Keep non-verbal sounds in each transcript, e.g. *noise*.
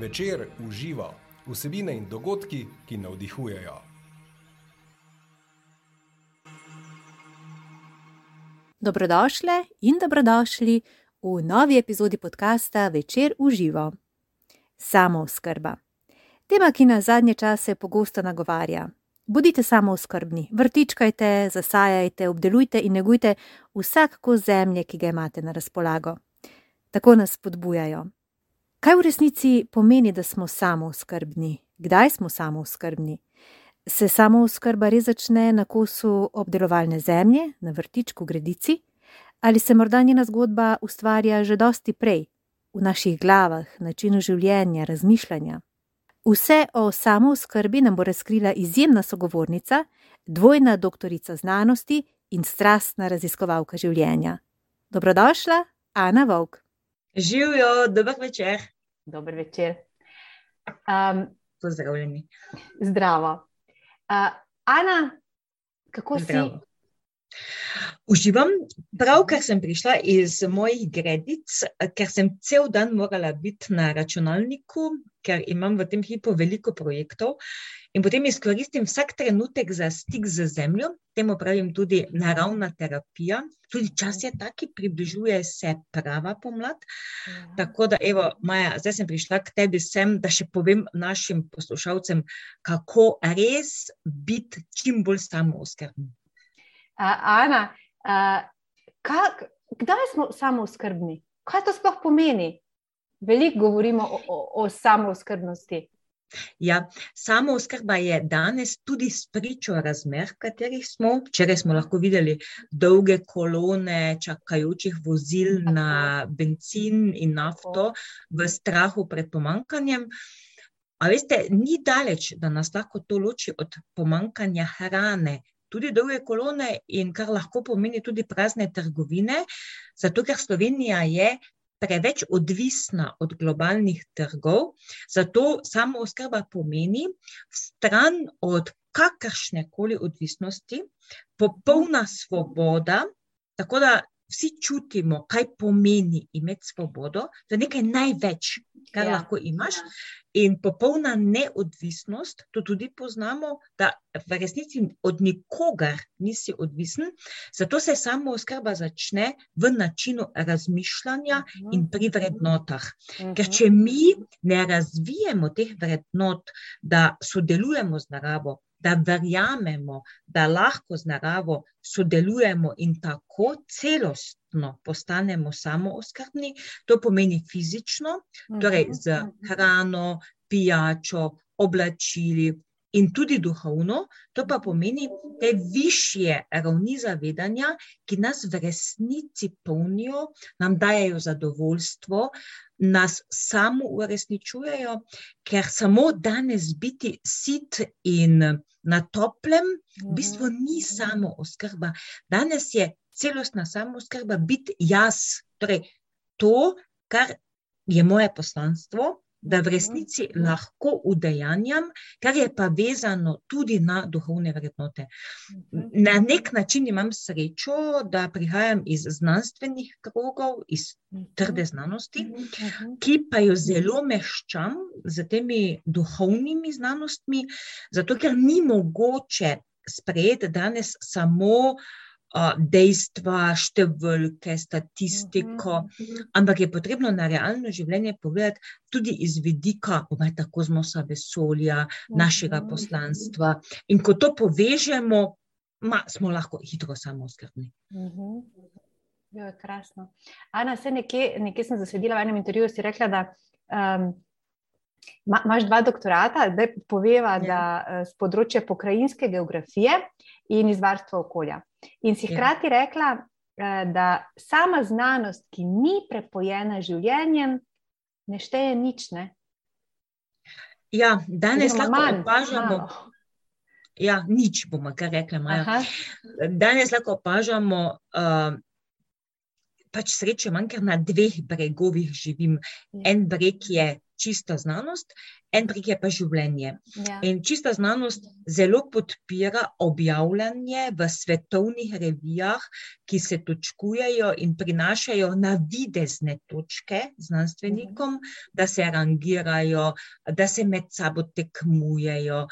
Večer uživa vsebine in dogodki, ki navdihujejo. Dobrodošle in dobrodošli v novi epizodi podcasta Večer uživa. Samo skrba. Tema, ki nas zadnje čase pogosto nagovarja. Bodite samo skrbni, vrtičkajte, zasajajte, obdelujte in negujte vsak kos zemlje, ki ga imate na razpolago. Tako nas spodbujajo. Kaj v resnici pomeni, da smo samo skrbni? Kdaj smo samo skrbni? Se samo skrba res začne na kosu obdelovalne zemlje, na vrtičku, gredici? Ali se morda njena zgodba ustvarja že dosti prej, v naših glavah, načinu življenja, razmišljanja? Vse o samooskrbi nam bo razkrila izjemna sogovornica, dvojna doktorica znanosti in strastna raziskovalka življenja. Dobrodošla, Ana Vovk. Živijo, dober večer. Dober večer. Um, Pozdravljeni. zdravo. Uh, Ana, kako Zdravo. si? Uživam, pravkar sem prišla iz mojih gredic, ker sem cel dan morala biti na računalniku, ker imam v tem hipu veliko projektov in potem izkoristim vsak trenutek za stik z zemljo, temu pravim tudi naravna terapija. Tudi čas je taki, približuje se prava pomlad. Tako da, evo, Maja, zdaj sem prišla k tebi sem, da še povem našim poslušalcem, kako res biti čim bolj samooskrbni. Uh, Ana, uh, kak, kdaj smo samooskrbni? Kaj to sploh pomeni? Veliko govorimo o, o, o samooskrbnosti. Ja, samooskrba je danes tudi spričo razmer, v katerih smo. Včeraj smo lahko videli dolge kolone čakajočih vozil Tako. na bencin in nafto v strahu pred pomankanjem. A veste, ni daleč, da nas lahko to loči od pomankanja hrane. Tudi dolge kolone, in kar lahko pomeni tudi prazne trgovine, zato ker Slovenija je preveč odvisna od globalnih trgov, zato samo oskrba pomeni stran od kakršne koli odvisnosti, popolna svoboda, tako da vsi čutimo, kaj pomeni imeti svobodo, to je nekaj največ, kar Ja. ja. lahko imaš. In popolna neodvisnost, to tudi poznamo, da v resnici od nikogar nisi odvisen, zato se samo oskrba začne v načinu razmišljanja in pri vrednotah. Ker če mi ne razvijemo teh vrednot, da sodelujemo z naravo, da verjamemo, da lahko z naravo sodelujemo in tako celostno postanemo samooskrbni, to pomeni fizično, torej z hrano, pijačo, oblačili. In tudi duhovno, to pa pomeni te višje ravni zavedanja, ki nas v resnici polnijo, nam dajo zadovoljstvo, nas samo uresničujejo, ker samo danes biti sit in na toplem, v bistvu ni samo oskrba. Danes je celostna samooskrba biti jaz, torej to, kar je moje poslanstvo, da v resnici lahko udejanjam, kar je pa vezano tudi na duhovne vrednote. Na nek način imam srečo, da prihajam iz znanstvenih krogov, iz trde znanosti, ki pa jo zelo meščam z temi duhovnimi znanostmi, zato ker ni mogoče sprejeti danes samo a, dejstva, številke, statistiko, ampak je potrebno na realno življenje pogledati tudi iz vidika, bomo rekli, kozmosa, vesolja, našega poslanstva. In ko to povežemo, ma, smo lahko hitro samooskrbni. Jo, je krasno. Ana, se nekje, nekje sem zasledila v enem intervjuju, si rekla, da um, ma, imaš dva doktorata, zdaj poveva, Ja. da uh, z področja pokrajinske geografije in iz varstva okolja. In si Ja. hkrati rekla, uh, da sama znanost, ki ni prepojena z življenjem, ne šteje nič. Ne? Ja, danes Oziroma lahko manj, opažamo, malo. ja, nič bomo kar rekli, Danes lahko opažamo, uh, pač sreče manj, ker na dveh bregovih živim. Ja. En breg je čista znanost, en trik je pa življenje. Ja. In čista znanost zelo podpira objavljanje v svetovnih revijah, ki se točkujejo in prinašajo navidezne točke znanstvenikom, da se rangirajo, da se med sabo tekmujejo.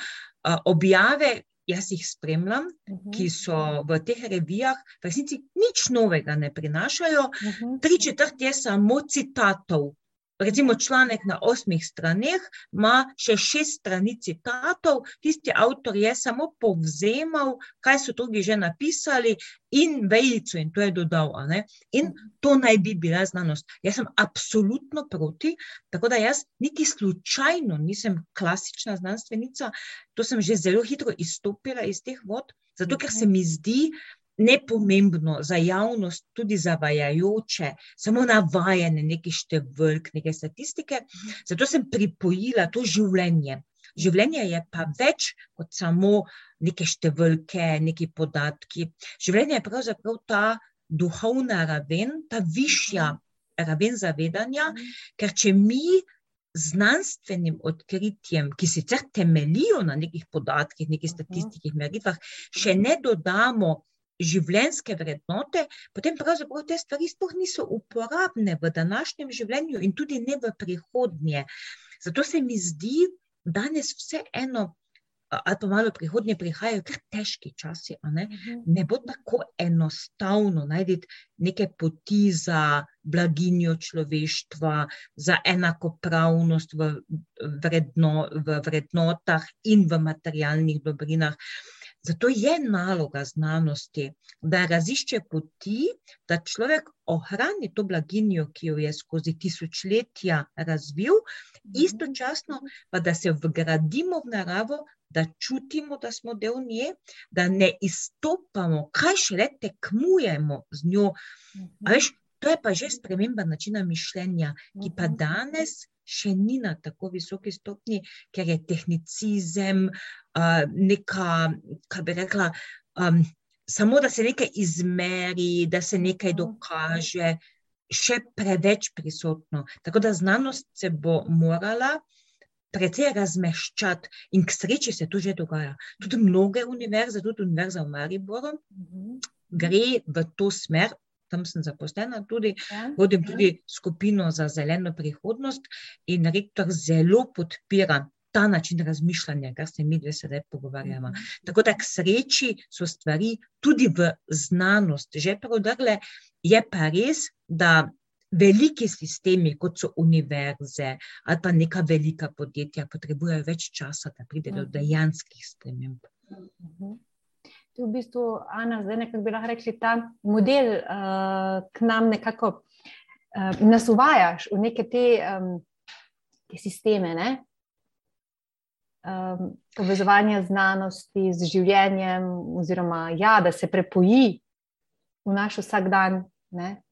Uh, objave, jaz jih spremljam, ki so v teh revijah, v resnici nič novega ne prinašajo, Mhm. tri četrt je samo citatov. Recimo članek na osmih straneh ima še šest strani citatov, tisti avtor je samo povzemal, kaj so drugi že napisali, in vejico, in to je dodal. In to naj bi bila znanost. Jaz sem absolutno proti, tako da jaz niti slučajno nisem klasična znanstvenica, to sem že zelo hitro izstopila iz teh vod, zato ker se mi zdi, nepomembno za javnost, tudi zavajajoče, samo navajanje nekih številk, neke statistike. Zato sem pripojila to življenje. Življenje je pa več kot samo neke številke, neki podatki. Življenje je pravzaprav ta duhovna raven, ta višja raven zavedanja, ker če mi znanstvenim odkritjem, ki sicer temeljijo na nekih podatkih, nekih statistikih, meritvah, še ne dodamo življenjske vrednote, potem pravzaprav te stvari sploh niso uporabne v današnjem življenju in tudi ne v prihodnje. Zato se mi zdi danes vseeno, ali pa malo prihodnje prihajajo kar težki časi, ne? ne bo tako enostavno najti neke poti za blaginjo človeštva, za enakopravnost v, vredno, v vrednotah in v materialnih dobrinah. Zato je naloga znanosti, da razišče poti, da človek ohrani to blaginjo, ki jo je skozi tisočletja razvil, istočasno pa da se vgradimo v naravo, da čutimo, da smo del nje, da ne izstopamo, kaj šele tekmujemo z njo. A veš, to je pa že sprememba načina mišljenja, ki pa danes še ni na tako visoki stopni, ker je tehnicizem, uh, neka, kaj bi rekla, um, samo da se nekaj izmeri, da se nekaj dokaže, še preveč prisotno. Tako da znanost se bo morala precej razmeščati in k sreči se to že dogaja. Tudi mnoge univerze, tudi univerza v Mariboru, gre v to smer, tam sem zaposlena tudi, Ja. vodim tudi skupino za zeleno prihodnost in rektor zelo podpira ta način razmišljanja, kar se mi dve sedaj pogovarjamo. Tako da k sreči so stvari tudi v znanost že prodrle, je pa res, da veliki sistemi, kot so univerze ali pa neka velika podjetja, potrebujejo več časa, da pride do Mhm. dejanskih sprememb. Mhm. Tu v bistvu, Ana, zdaj nekako bi lahko rekli, ta model uh, k nam nekako uh, nas uvajaš v neke te, um, te sisteme. Ne? Um, povezovanje znanosti z življenjem, oziroma ja, da se prepoji v naš vsakdan. Ne?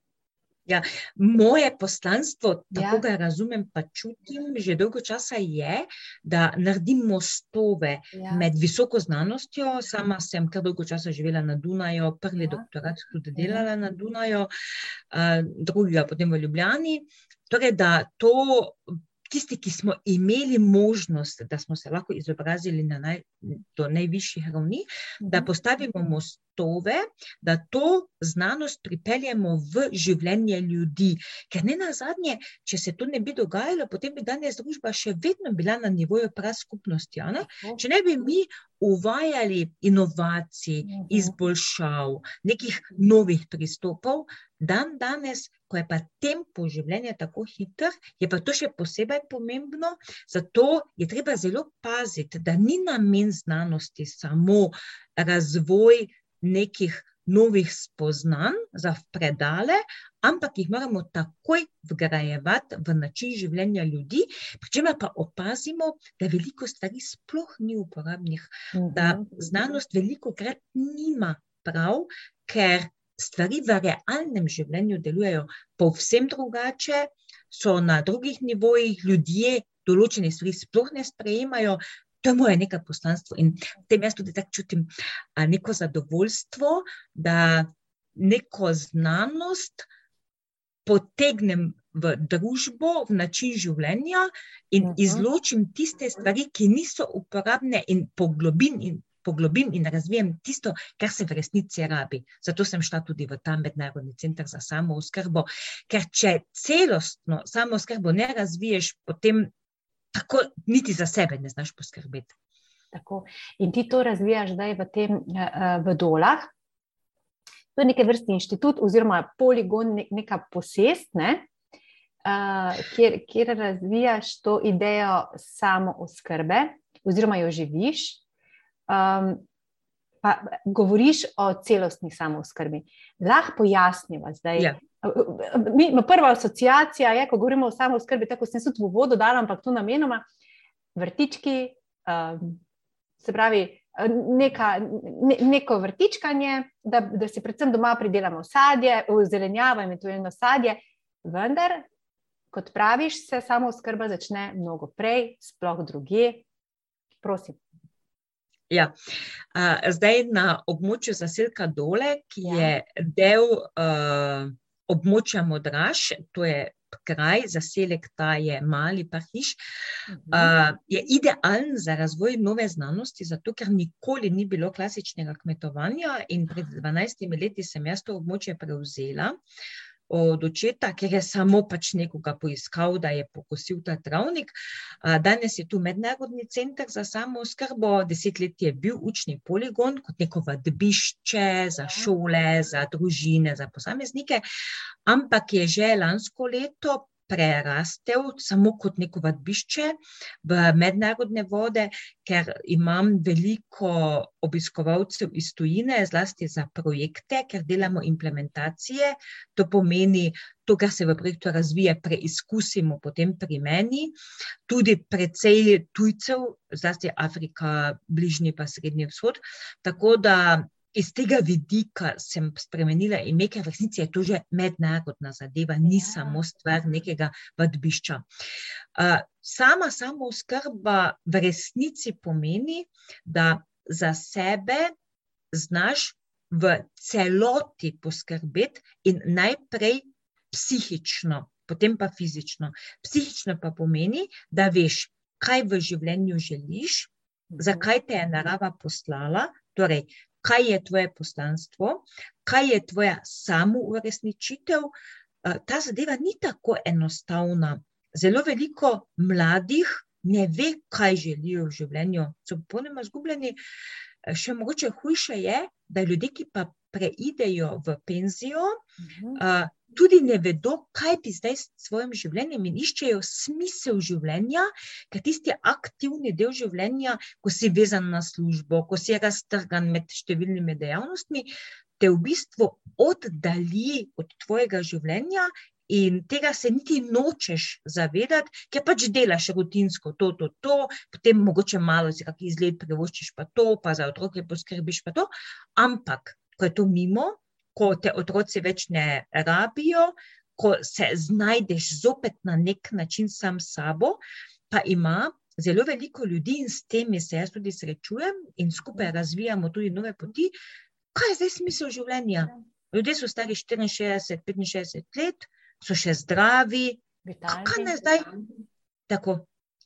Moje poslanstvo, tako Ja. ga razumem, pa čutim že dolgo časa, je, da naredim mostove Ja. med visoko znanostjo. Sama sem kar dolgo časa živela na Dunaju, prvi Ja. doktorat tudi delala na Dunaju, uh, drugega potem v Ljubljani. Torej, da to. Tisti, ki smo imeli možnost, da smo se lahko izobrazili na naj, do najvišjih ravni, da postavimo mostove, da to znanost pripeljemo v življenje ljudi. Ker ne na zadnje, če se to ne bi dogajalo, potem bi danes družba še vedno bila na nivoju praskupnosti. a ne? Če ne bi mi uvajali inovacij, Mhm. izboljšav, nekih novih pristopov, dan danes, ko je pa tempo življenja tako hiter, je pa to še posebej pomembno. Zato je treba zelo paziti, da ni namen znanosti samo razvoj nekih novih spoznanj za predale, ampak jih moramo takoj vgrajevati v način življenja ljudi, pri čemer pa opazimo, da veliko stvari sploh ni uporabnih, da Mhm. znanost veliko krat nima prav, ker stvari v realnem življenju delujejo povsem drugače, so na drugih nivojih, ljudje določene stvari sploh ne sprejemajo. To je moje neko poslanstvo in v tem jaz tudi tako čutim a, neko zadovoljstvo, da neko znanost potegnem v družbo, v način življenja in uh -huh. izločim tiste stvari, ki niso uporabne in poglobim in. Poglobim in razvijem tisto, kar se v resnici rabi. Zato sem šla tudi v ta mednarodni center za samo oskrbo, ker če celostno samo oskrbo ne razviješ, potem tako niti za sebe ne znaš poskrbeti. Tako. In ti to razvijaš zdaj v tem v dolah. To je neke vrste inštitut, oziroma poligon, neka posest, ne? uh, kjer, kjer razvijaš to idejo samo oskrbe, oziroma jo živiš. Um, pa govoriš o celostni samooskrbi. Lahko pojasniva zdaj. Ja. Mi, prva asociacija je, ko govorimo o samooskrbi, tako sem tudi v vodo dala, ampak to namenoma, vrtički, um, se pravi, neka, ne, neko vrtičkanje, da, da si predvsem doma pridelamo sadje, zelenjavo, eventualno sadje, vendar kot praviš, se samo skrba začne mnogo prej, sploh druge. Prosim. Ja. Zdaj na območju zaselka Dole, ki ja. je del uh, območja Modraš, to je kraj, zaselek ta je mali, pa hiš, uh, je idealen za razvoj nove znanosti, zato ker nikoli ni bilo klasičnega kmetovanja in pred 12 leti sem jaz to območje prevzela. Uh, od očeta, ker je samo pač nekoga poiskal, da je pokosil ta travnik. Danes je tu mednarodni center za samo skrbo, deset let je bil učni poligon kot neko vadbišče za šole, za družine, za posameznike, ampak je že lansko leto prerastel samo kot neko vadbišče v mednarodne vode, ker imam veliko obiskovalcev iz tujine, zlasti za projekte, ker delamo implementacije. To pomeni, to, kar se v projektu razvije, preizkusimo potem pri meni. Tudi precej tujcev, zlasti Afrika, Bližnji pa Srednji vzhod. Tako da iz tega vidika sem spremenila ime, ker v resnici je to že mednarodna zadeva, ni ja. samo stvar nekega vadbišča. Sama samo skrba v resnici pomeni, da za sebe znaš v celoti poskrbeti in najprej psihično, potem pa fizično. Psihično pa pomeni, da veš, kaj v življenju želiš, zakaj te je narava poslala, torej kaj je tvoje poslanstvo, kaj je tvoja samouresničitev. Eh, ta zadeva ni tako enostavna. Zelo veliko mladih ne ve, kaj želijo v življenju, so popolnoma izgubljeni. Eh, še mogoče hujše je, da ljudje, ki pa preidejo v penzijo, uh -huh. Tudi ne vedo, kaj bi zdaj s svojim življenjem in iščejo smisel življenja, ker tisti aktivni del življenja, ko si vezan na službo, ko si raztrgan med številnimi dejavnostmi, te v bistvu oddalji od tvojega življenja. In tega se niti nočeš zavedati, ker pač delaš rutinsko to, to, to, potem mogoče malo si kakšen izgled privoščiš, pa to, pa za otroke poskrbiš, pa to. Ampak, ko je to mimo, ko te otroci več ne rabijo, ko se znajdeš zopet na nek način sam s sabo, pa ima zelo veliko ljudi in s temi se jaz tudi srečujem in skupaj razvijamo tudi nove poti. Kaj je zdaj smisel življenja? Ljudje so stari 64, 65 let, so še zdravi. Kaj naj zdaj? Tako.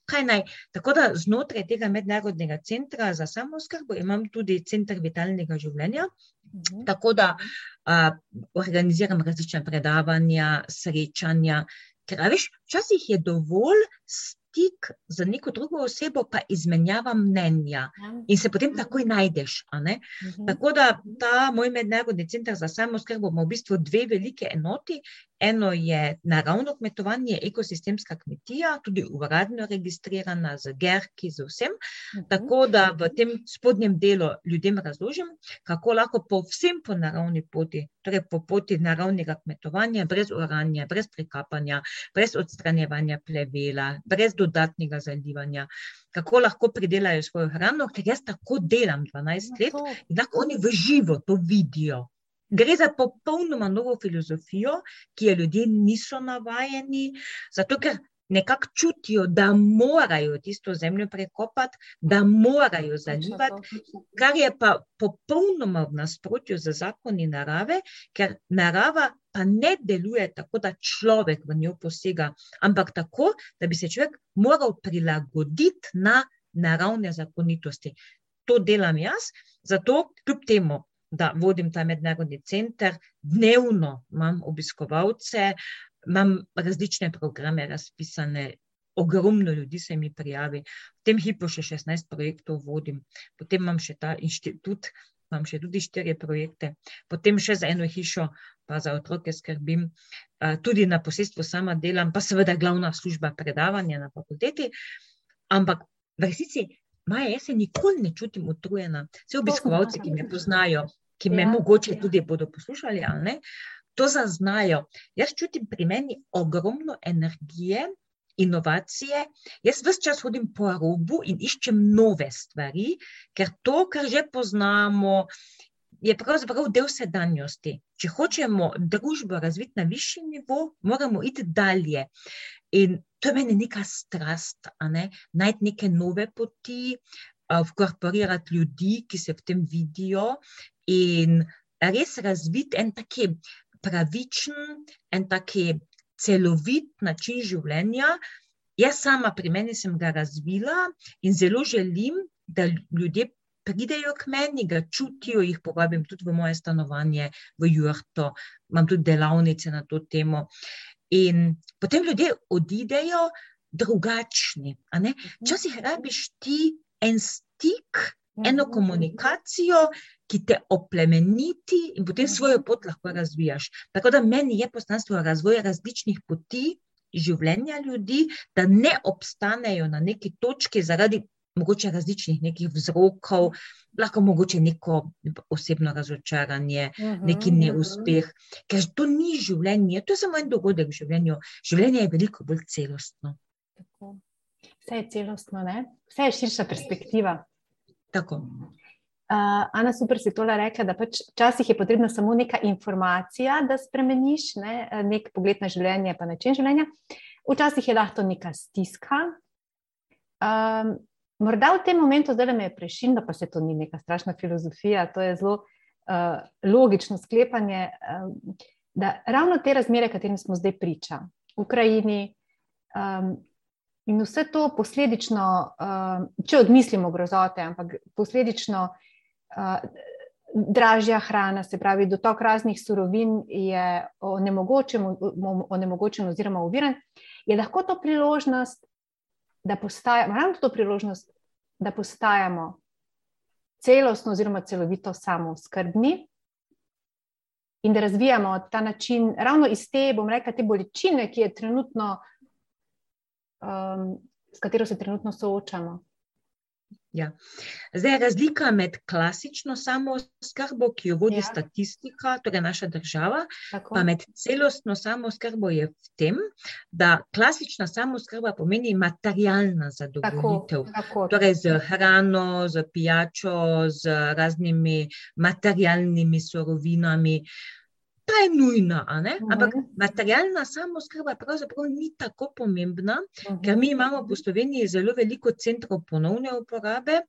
Kaj naj? Tako da znotraj tega mednarodnega centra za samoskrbo imam tudi center vitalnega življenja. Mhm. Tako da uh, organiziram različne predavanja, srečanja. Ker, veš, včasih je dovolj stik z neko drugo osebo, pa izmenjava mnenja ja. in se potem takoj najdeš. Mhm. Tako da ta moj mednarodni center za samoskrbo ima v bistvu dve velike enoti. Eno je naravno kmetovanje, ekosistemska kmetija, tudi uradno registrirana z GERK-i, z vsem. Uh -huh. Tako da v tem spodnjem delu ljudem razložim, kako lahko povsem po naravni poti, torej po poti naravnega kmetovanja, brez uranja, brez prekapanja, brez odstranjevanja plevela, brez dodatnega zalivanja, kako lahko pridelajo svojo hrano, ker jaz tako delam 12 no, let in lahko oni v živo to vidijo. Gre za popolnoma novo filozofijo, ki jo ljudje niso navajeni, zato ker nekako čutijo, da morajo tisto zemljo prekopati, da morajo zalivati, kar je pa popolnoma v nasprotju z zakoni narave, ker narava pa ne deluje tako, da človek v njo posega, ampak tako, da bi se človek moral prilagoditi na naravne zakonitosti. To delam jaz, zato kljub temu. Da vodim ta mednarodni center, dnevno imam obiskovalce, imam različne programe razpisane, ogromno ljudi se mi prijavi, v tem hipu še 16 projektov vodim, potem imam še ta inštitut, imam še tudi štiri projekte, potem še za eno hišo, pa za otroke skrbim, tudi na posestvu sama delam, pa seveda glavna služba predavanja na fakulteti. Ampak v resnici, Maja, jaz se nikoli ne čutim utrujena. Vse obiskovalci, ki me poznajo, ki me ja. mogoče tudi bodo poslušali, ali ne, to zaznajo. Jaz čutim pri meni ogromno energije, inovacije. Jaz vse čas hodim po robu in iščem nove stvari, ker to, kar že poznamo, je pravzaprav del sedanjosti. Če hočemo družbo razviti na višji nivo, moramo iti dalje. In to je meni neka strast, ne? najti neke nove poti, vkorporirati ljudi, ki se v tem vidijo, in res razviti en taki pravičen, en taki celovit način življenja. Jaz sama pri meni sem ga razvila in zelo želim, da ljudje pridejo k meni, ga čutijo, jih povabim tudi v moje stanovanje, v Jurto, imam tudi delavnice na to temo. In potem ljudje odidejo drugačni. Včasih rabiš ti en stik, eno komunikacijo, ki te oplemeniti in potem svojo pot lahko razvijaš. Tako da meni je poslanstvo razvoja različnih poti življenja ljudi, da ne obstanejo na neki točki zaradi mogoče različnih nekih vzrokov, lahko mogoče neko osebno razočaranje, neki neuspeh, ker to ni življenje, to je samo en dogodek v življenju. Življenje je veliko bolj celostno. Tako. Vse je celostno, ne? vse je širša perspektiva. Tako. Uh, Ana, super si tole rekla, da pač včasih je potrebna samo neka informacija, da spremeniš ne? nek pogled na življenje, pa način življenja. Včasih je lahko neka stiska. Um, morda v tem momentu, zdaj me je prešin, da pa se to ni neka strašna filozofija, to je zelo uh, logično sklepanje, um, da ravno te razmere, katerim smo zdaj priča, v Ukrajini. Um, In vse to posledično, če odmislimo grozote, ampak posledično dražja hrana, se pravi, dotok raznih surovin je onemogočen, onemogočen oziroma uviren, je lahko to priložnost, da postajamo, ravno to priložnost, da postajamo celostno oziroma celovito samozkrbni. In da razvijamo ta način, ravno iz te, bom rekla, te bolečine, ki je trenutno, um, s katero se trenutno soočamo. Ja. Zdaj, razlika med klasično samozkrbo, ki jo vodi ja. statistika, torej naša država, Tako. pa med celostno samozkrbo je v tem, da klasična samozkrba pomeni materialna zadovoljitev. Tako. Tako. Torej z hrano, z pijačo, z raznimi materialnimi sorovinami pa je nujna, uh-huh. ampak materialna samozkrba pravzaprav ni tako pomembna, uh-huh. ker mi imamo v Sloveniji zelo veliko centrov ponovne uporabe,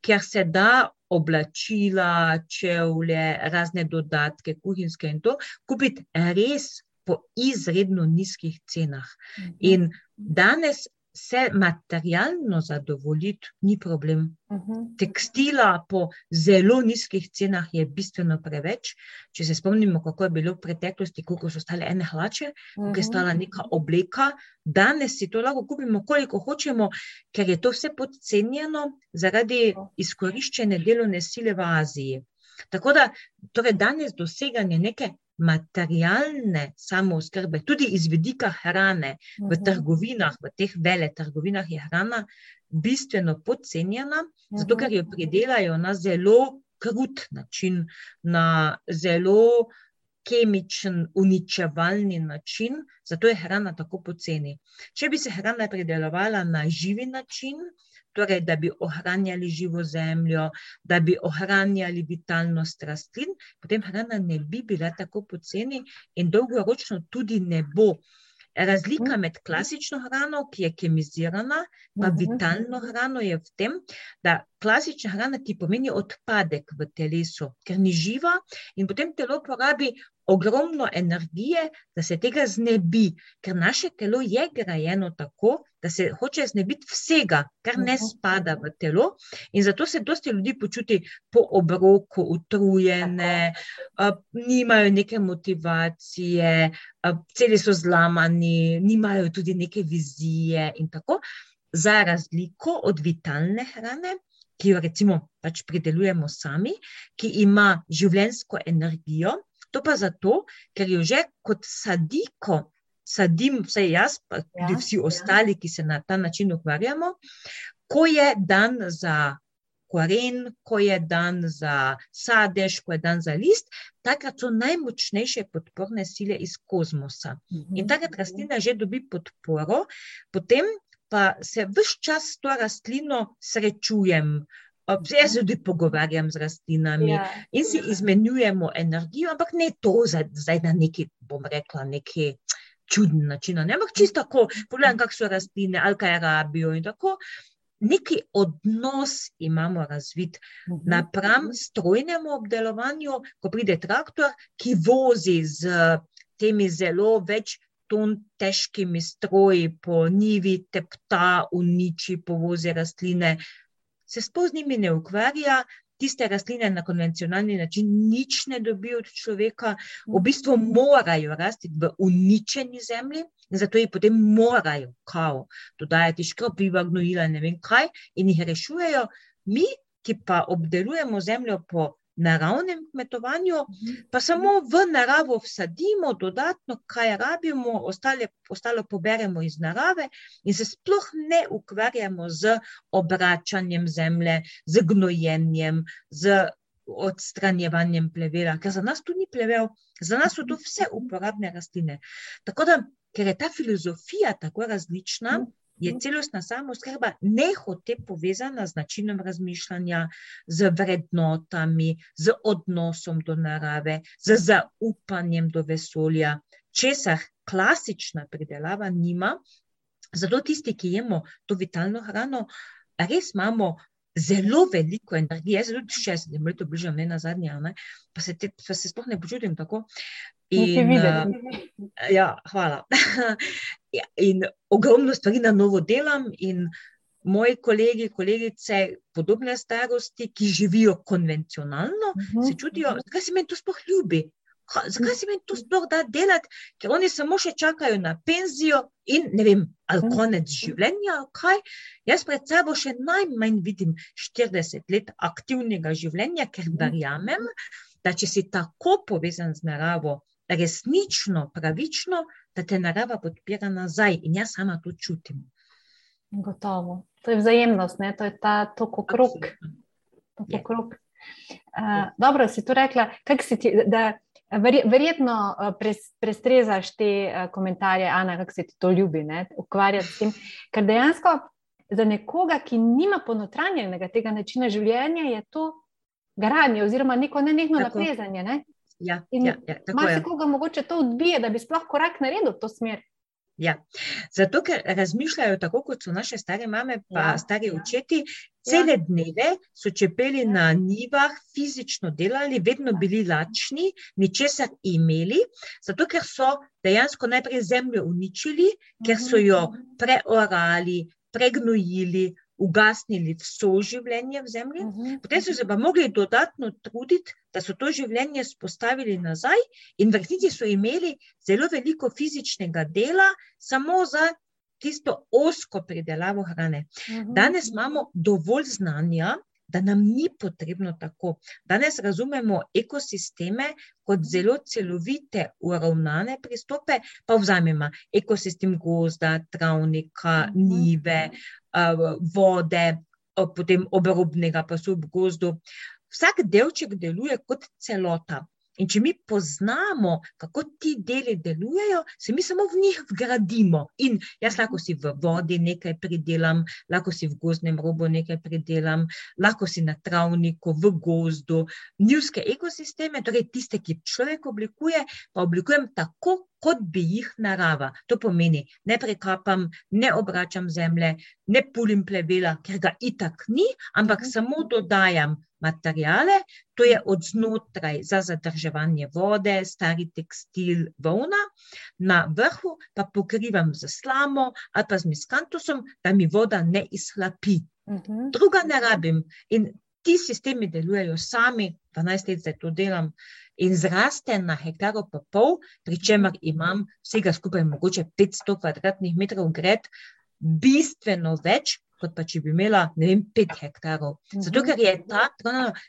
ker se da oblačila, čevlje, razne dodatke, kuhinjske in to, kupiti res po izredno nizkih cenah. Uh-huh. In danes se materialno zadovoljiti, ni problem. Uh mhm. -huh. Tekstila po zelo nizkih cenah je bistveno preveč. Če se spomnimo, kako je bilo v preteklosti, koliko so stale ene hlače, koliko uh -huh. je mhm. stala neka obleka, danes si to lahko kupimo, koliko hočemo, ker je to vse podcenjeno zaradi izkoriščene delovne sile v Aziji. Tako da torej danes doseganje neke materialne samooskrbe, tudi iz vidika hrane v mhm. trgovinah, v teh vele trgovinah je hrana bistveno podcenjena, zato mhm. ker jo pridelajo na zelo krut način, na zelo kemičen, uničevalni način, zato je hrana tako poceni. Če bi se hrana pridelovala na živi način, torej, da bi ohranjali živo zemljo, da bi ohranjali vitalnost rastlin, potem hrana ne bi bila tako poceni in dolgoročno tudi ne bo. razlika med klasično hrano, ki je kemizirana, pa vitalno hrano je v tem, da klasična hrana ti pomeni odpadek v telesu, ker ni živa in potem telo porabi ogromno energije, da se tega znebi, ker naše telo je grajeno tako, da se hoče znebiti vsega, kar ne spada v telo, in zato se dosti ljudi počuti po obroku, utrujene, nimajo neke motivacije, celi so zlamani, nimajo tudi neke vizije in tako. Za razliko od vitalne hrane, ki jo recimo pač pridelujemo sami, ki ima življenjsko energijo, to pa zato, ker jo že kot sadiko sadim, vse jaz, pa tudi ja, vsi ostali, ja. ki se na ta način ukvarjamo, ko je dan za koren, ko je dan za sadež, ko je dan za list, takrat so najmočnejše podporne sile iz kozmosa. In mhm. takrat rastlina že dobi podporo, potem pa se vse čas s to rastlino srečujem. Jaz se tudi pogovarjam z rastlinami ja, in si ja. izmenjujemo energijo, ampak ne to zdaj na neki, bom rekla, neki čuden način. Ne? Ampak čisto tako, pogledam, kako so rastline, ali kaj rabijo in tako. Neki odnos imamo razvit mhm. napram strojnemu obdelovanju, ko pride traktor, ki vozi z temi zelo več ton težkimi stroji po nivi, tepta, uniči, povozi rastline, se sploh z njimi ne ukvarja. Tiste rastline na konvencionalni način nič ne dobijo od človeka, v bistvu morajo rasti v uničeni zemlji, in zato jih potem morajo, kao, dodajati škropiva, gnojila, ne vem kaj, in jih rešujejo. Mi, ki pa obdelujemo zemljo po naravnem kmetovanju, mhm. pa samo v naravo vsadimo dodatno, kaj rabimo, ostale, ostalo poberemo iz narave in se sploh ne ukvarjamo z obračanjem zemlje, z gnojenjem, z odstranjevanjem plevela, ker za nas tu ni plevel, za nas so to vse uporabne rastline. Tako da, ker je ta filozofija tako različna, mhm je mhm. celostna samoskrba nehote povezana z načinom razmišljanja, z vrednotami, z odnosom do narave, z zaupanjem do vesolja, česar klasična pridelava nima. Zato tisti, ki jemo to vitalno hrano, res imamo zelo veliko energije. Jaz tudi še sedem let bližam, ne na zadnje, ne? Pa, se te, pa se sploh ne počutim tako. In, uh, ja, hvala. *laughs* Ja, in ogromno stvari na novo delam, in moji kolegi, kolegice, podobne starosti, ki živijo konvencionalno, uh -huh. se čutijo, zakaj se meni to sploh ljubi. Zakaj se meni to sploh da delati, ker oni samo še čakajo na penzijo in ne vem, ali konec življenja, ali kaj. Jaz pred sabo še najmanj vidim 40 let aktivnega življenja, ker verjamem, da če si tako povezan z naravo, resnično, pravično, da te narava podpira nazaj in jaz sama to čutim. Gotovo. To je vzajemnost, ne? to je ta tok okrog. Uh, dobro, si tu rekla, si ti, da verjetno pres, prestrezaš te komentarje, Ana, kako se ti to ljubi, ukvarjati s tem. Ker dejansko za nekoga, ki nima ponotranjenega tega načina življenja, je to garanje oziroma neko nenehno naprezanje. Ne? Ja, ja, ja, Malo se koga mogoče to odbije, da bi sploh korak naredil v to smer. Ja. Zato, ker razmišljajo tako, kot so naše stare mame, pa ja, stari ja. očeti, cele ja. dneve so čepeli ja. na nivah, fizično delali, vedno bili lačni, ničesar imeli, zato ker so dejansko najprej zemljo uničili, ker so jo mhm. preorali, pregnojili, ugasnili vso življenje v zemlji, uh -huh. potem so se pa mogli dodatno truditi, da so to življenje spostavili nazaj, in v resnici so imeli zelo veliko fizičnega dela, samo za tisto osko pridelavo hrane. -huh. Danes imamo dovolj znanja, da nam ni potrebno tako. Danes razumemo ekosisteme kot zelo celovite, uravnane pristope, pa vzamemo ekosistem gozda, travnika, mhm. nive, vode, potem obrobnega pasu v gozdu. Vsak delček deluje kot celota. In če mi poznamo, kako ti deli delujejo, se mi samo v njih vgradimo. In jaz lahko si v vodi nekaj pridelam, lahko si v gozdnem robu nekaj pridelam, lahko si na travniku, v gozdu. Njivske ekosisteme, torej tiste, ki človek oblikuje, pa oblikujem tako, kot bi jih narava. To pomeni, ne prekapam, ne obračam zemlje, ne pulim plevela, ker ga itak ni, ampak Mhm. samo dodajam materijale, to je od znotraj za zadrževanje vode, stari tekstil, volna, na vrhu pa pokrivam z slamo ali pa z miskantusom, da mi voda ne izhlapi. Mhm. Druga ne rabim. In ti sistemi delujejo sami, 12 let zdaj to delam, in zraste na hektarov pa pol, pri čemer imam vsega skupaj mogoče 500 kvadratnih metrov gred, bistveno več, kot pa če bi imela, ne vem, 5 hektarov. Zato, Mhm. ker je ta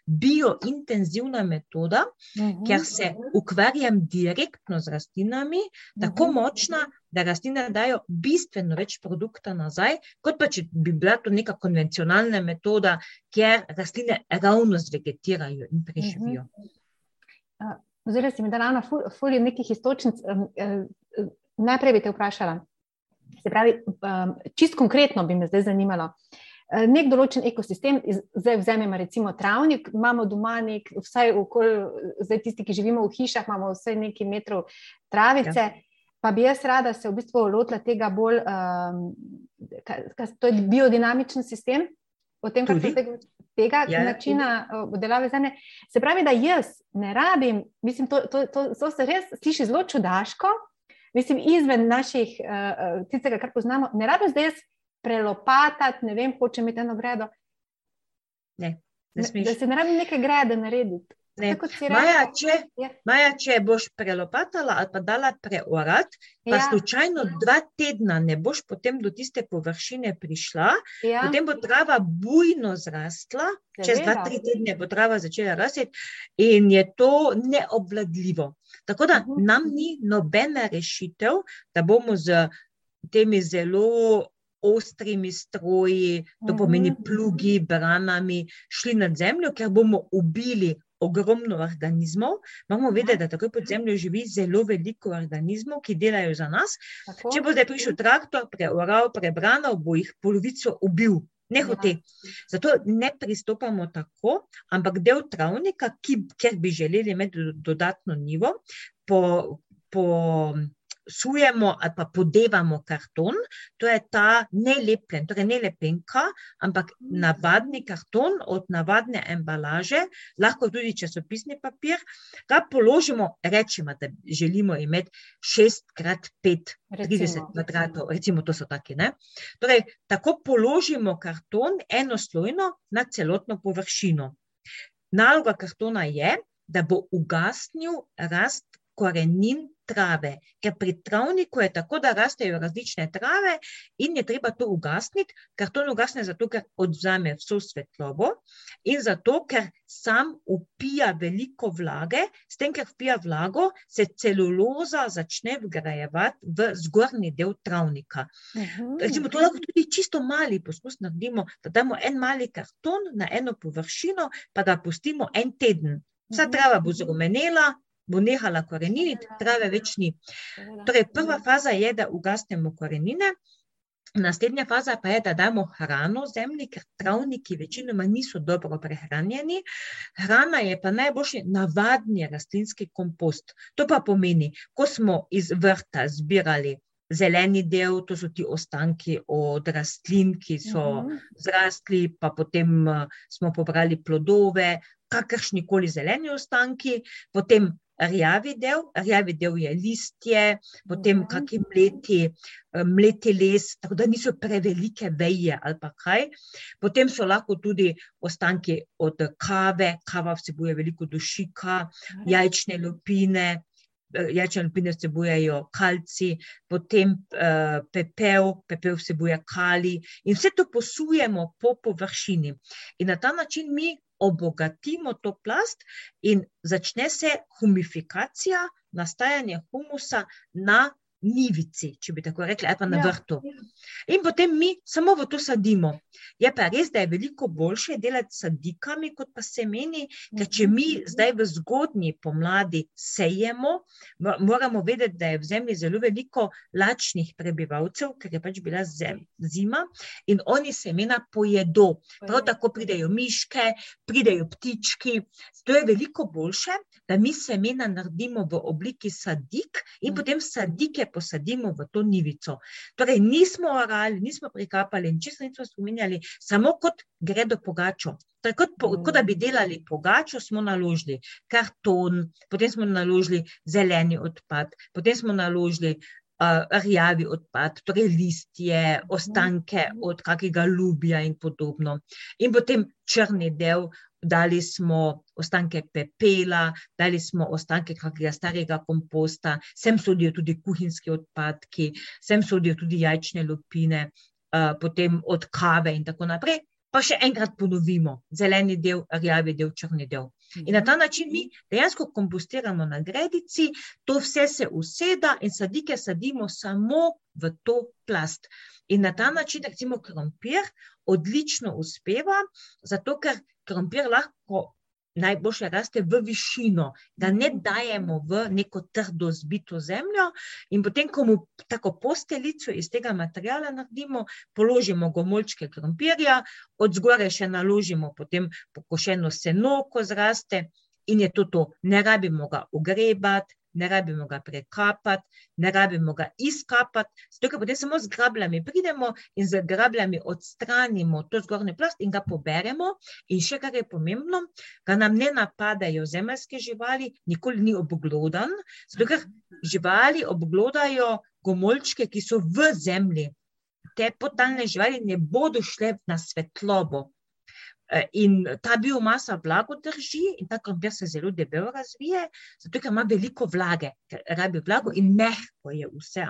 biointenzivna metoda, Mhm. ker se ukvarjam direktno z rastlinami, tako Mhm. močna, da rastline dajo bistveno več produkta nazaj, kot pa če bi bila to neka konvencionalna metoda, kjer rastline ravno zvegetirajo in preživijo. Oziroma, si mi dala na fulju nekih istočnic. Um, uh, najprej bi te vprašala. Se pravi, um, čist konkretno bi me zdaj zanimalo. Uh, nek določen ekosistem, zdaj vzamemo recimo travnik, imamo doma nek, vsaj okoli, zdaj tisti, ki živimo v hišah, imamo vsaj nekaj metrov travice. Ja. Pa bi jaz rada se v bistvu lotila tega bolj, um, kaj, kaj, to je biodinamičen sistem, o tem, kar se govori, tega Ja, načina uh, obdelave zemlje. Se pravi, da jaz ne rabim, mislim, to, to, to, to se res sliši zelo čudaško, mislim, izven naših, uh, tistega, kar poznamo, ne rabim zdaj jaz prelopatati, ne vem, hočem imeti eno gredo. Ne Ne, smeš. da se ne rabim neke grede narediti. Ne. Maja, če, Ja. Maja, če boš prelopatala ali pa dala preorat, pa Ja, slučajno dva tedna ne boš potem do tiste površine prišla, ja, potem bo trava bujno zrastla, čez dva, seveda. tri tedne bo trava začela rasti in je to neobvladljivo. Tako da Mhm. nam ni nobena rešitev, da bomo z temi zelo ostrimi stroji, to pomeni Mhm. plugi, branami, šli nad zemljo, ker bomo ubili ogromno organizmov. Moramo vedeti, da takoj pod zemljo živi zelo veliko organizmov, ki delajo za nas. tako. Če bo zdaj prišel traktor, preoral, prebranal, bo jih polovico ubil. Ne Ja. hote. Zato ne pristopamo tako, ampak del travnika, ki, ker bi želeli imeti do- dodatno nivo, po, po sujemo ali pa podevamo karton, to je ta nelepljen, torej ne lepenka, ampak navadni karton od navadne embalaže, lahko tudi časopisni papir, ga položimo, rečemo, da želimo imeti 6x5 30 Recimo. kvadratov, recimo, to so taki. Ne? Torej, tako položimo karton enoslojno na celotno površino. Naloga kartona je, da bo ugasnil rast korenin trave, ker pri travniku je tako, da rastejo različne trave in je treba to ugasniti. Karton ugasne zato, ker odvzame vso svetlobo in zato, ker sam upija veliko vlage, s tem, ker vpija vlago, se celuloza začne vgrajevati v zgornji del travnika. Mhm. Recimo, to lahko tudi čisto mali poskus naredimo, da damo en mali karton na eno površino, pa ga pustimo en teden. Vsa Mhm. trava bo zrumenela, bo nehala koreniniti, trave več ni. Torej, prva faza je, da ugasnemo korenine. Naslednja faza pa je, da damo hrano zemlji, ker travniki večinoma niso dobro prehranjeni. Hrana je pa najboljši navadni rastlinski kompost. To pa pomeni, ko smo iz vrta zbirali zeleni del, to so ti ostanki od rastlin, ki so Mhm. zrastli, pa potem eh, smo pobrali plodove, kakršni koli zeleni ostanki, potem rjavi del, rjavi del je listje, potem Mhm. kakšni mleti, eh, mleti les, tako da niso prevelike veje ali pa kaj. Potem so lahko tudi ostanki od kave, kava vsebuje veliko dušika, jajčne lupine. eh, Jajčne lupine vsebujejo kalci, potem uh, pepel, pepel vsebuje kali, in vse to posujemo po površini. In na ta način mi obogatimo to plast, in začne se humifikacija, nastajanje humusa na nivici, če bi tako rekli, ali pa na Ja. vrtu. In potem mi samo v to sadimo. Je pa res, da je veliko boljše delati s sadikami, kot pa semeni, ker če mi zdaj v zgodnji pomladi sejemo, mo- moramo vedeti, da je v zemlji zelo veliko lačnih prebivalcev, ker je pač bila zem, zima in oni semena pojedo. Prav tako pridejo miške, pridejo ptički. To je veliko boljše, da mi semena naredimo v obliki sadik in Mhm. potem sadike posadimo v to nivico. Torej, nismo orali, nismo prikapali in čisto nismo spominjali, samo kot gredo pogačo. Torej, kot, po, kot da bi delali pogačo, smo naložili karton, potem smo naložili zeleni odpad, potem smo naložili uh, rjavi odpad, torej listje, ostanke od kakega lubja in podobno. In potem črni del, dali smo ostanke pepela, dali smo ostanke kakega starega komposta, sem sodijo tudi kuhinjski odpadki, sem sodijo tudi jajčne lupine, uh, potem od kave in tako naprej. Pa še enkrat ponovimo, zeleni del, rjavi del, črni del. In na ta način mi dejansko kompostiramo na gredici, to vse se useda in sadike sadimo samo v to plast. In na ta način, recimo, krompir odlično uspeva, zato ker krompir lahko najboljše raste v višino, ga ne dajemo v neko trdo zbito zemljo in potem, ko mu tako posteljico iz tega materiala naredimo, položimo gomolčke krompirja, od zgore še naložimo potem pokošeno seno, ko zraste in je to to. Ne rabimo ga ogrebati, ne rabimo ga prekapati, ne rabimo ga izkapati, zato ker potem samo z grabljami pridemo in z grabljami odstranimo to zgornjo plast in ga poberemo. In še kar je pomembno, ga nam ne napadajo zemeljske živali, nikoli ni obglodan, zato ker živali obglodajo gomolčke, ki so v zemlji. Te podtalne živali ne bodo šle na svetlobo. Eh, In ta biomasa blago drži, in ta krompir se zelo debelo razvije, zato ker ima veliko vlage, ker rabi vlago in mehko je vse.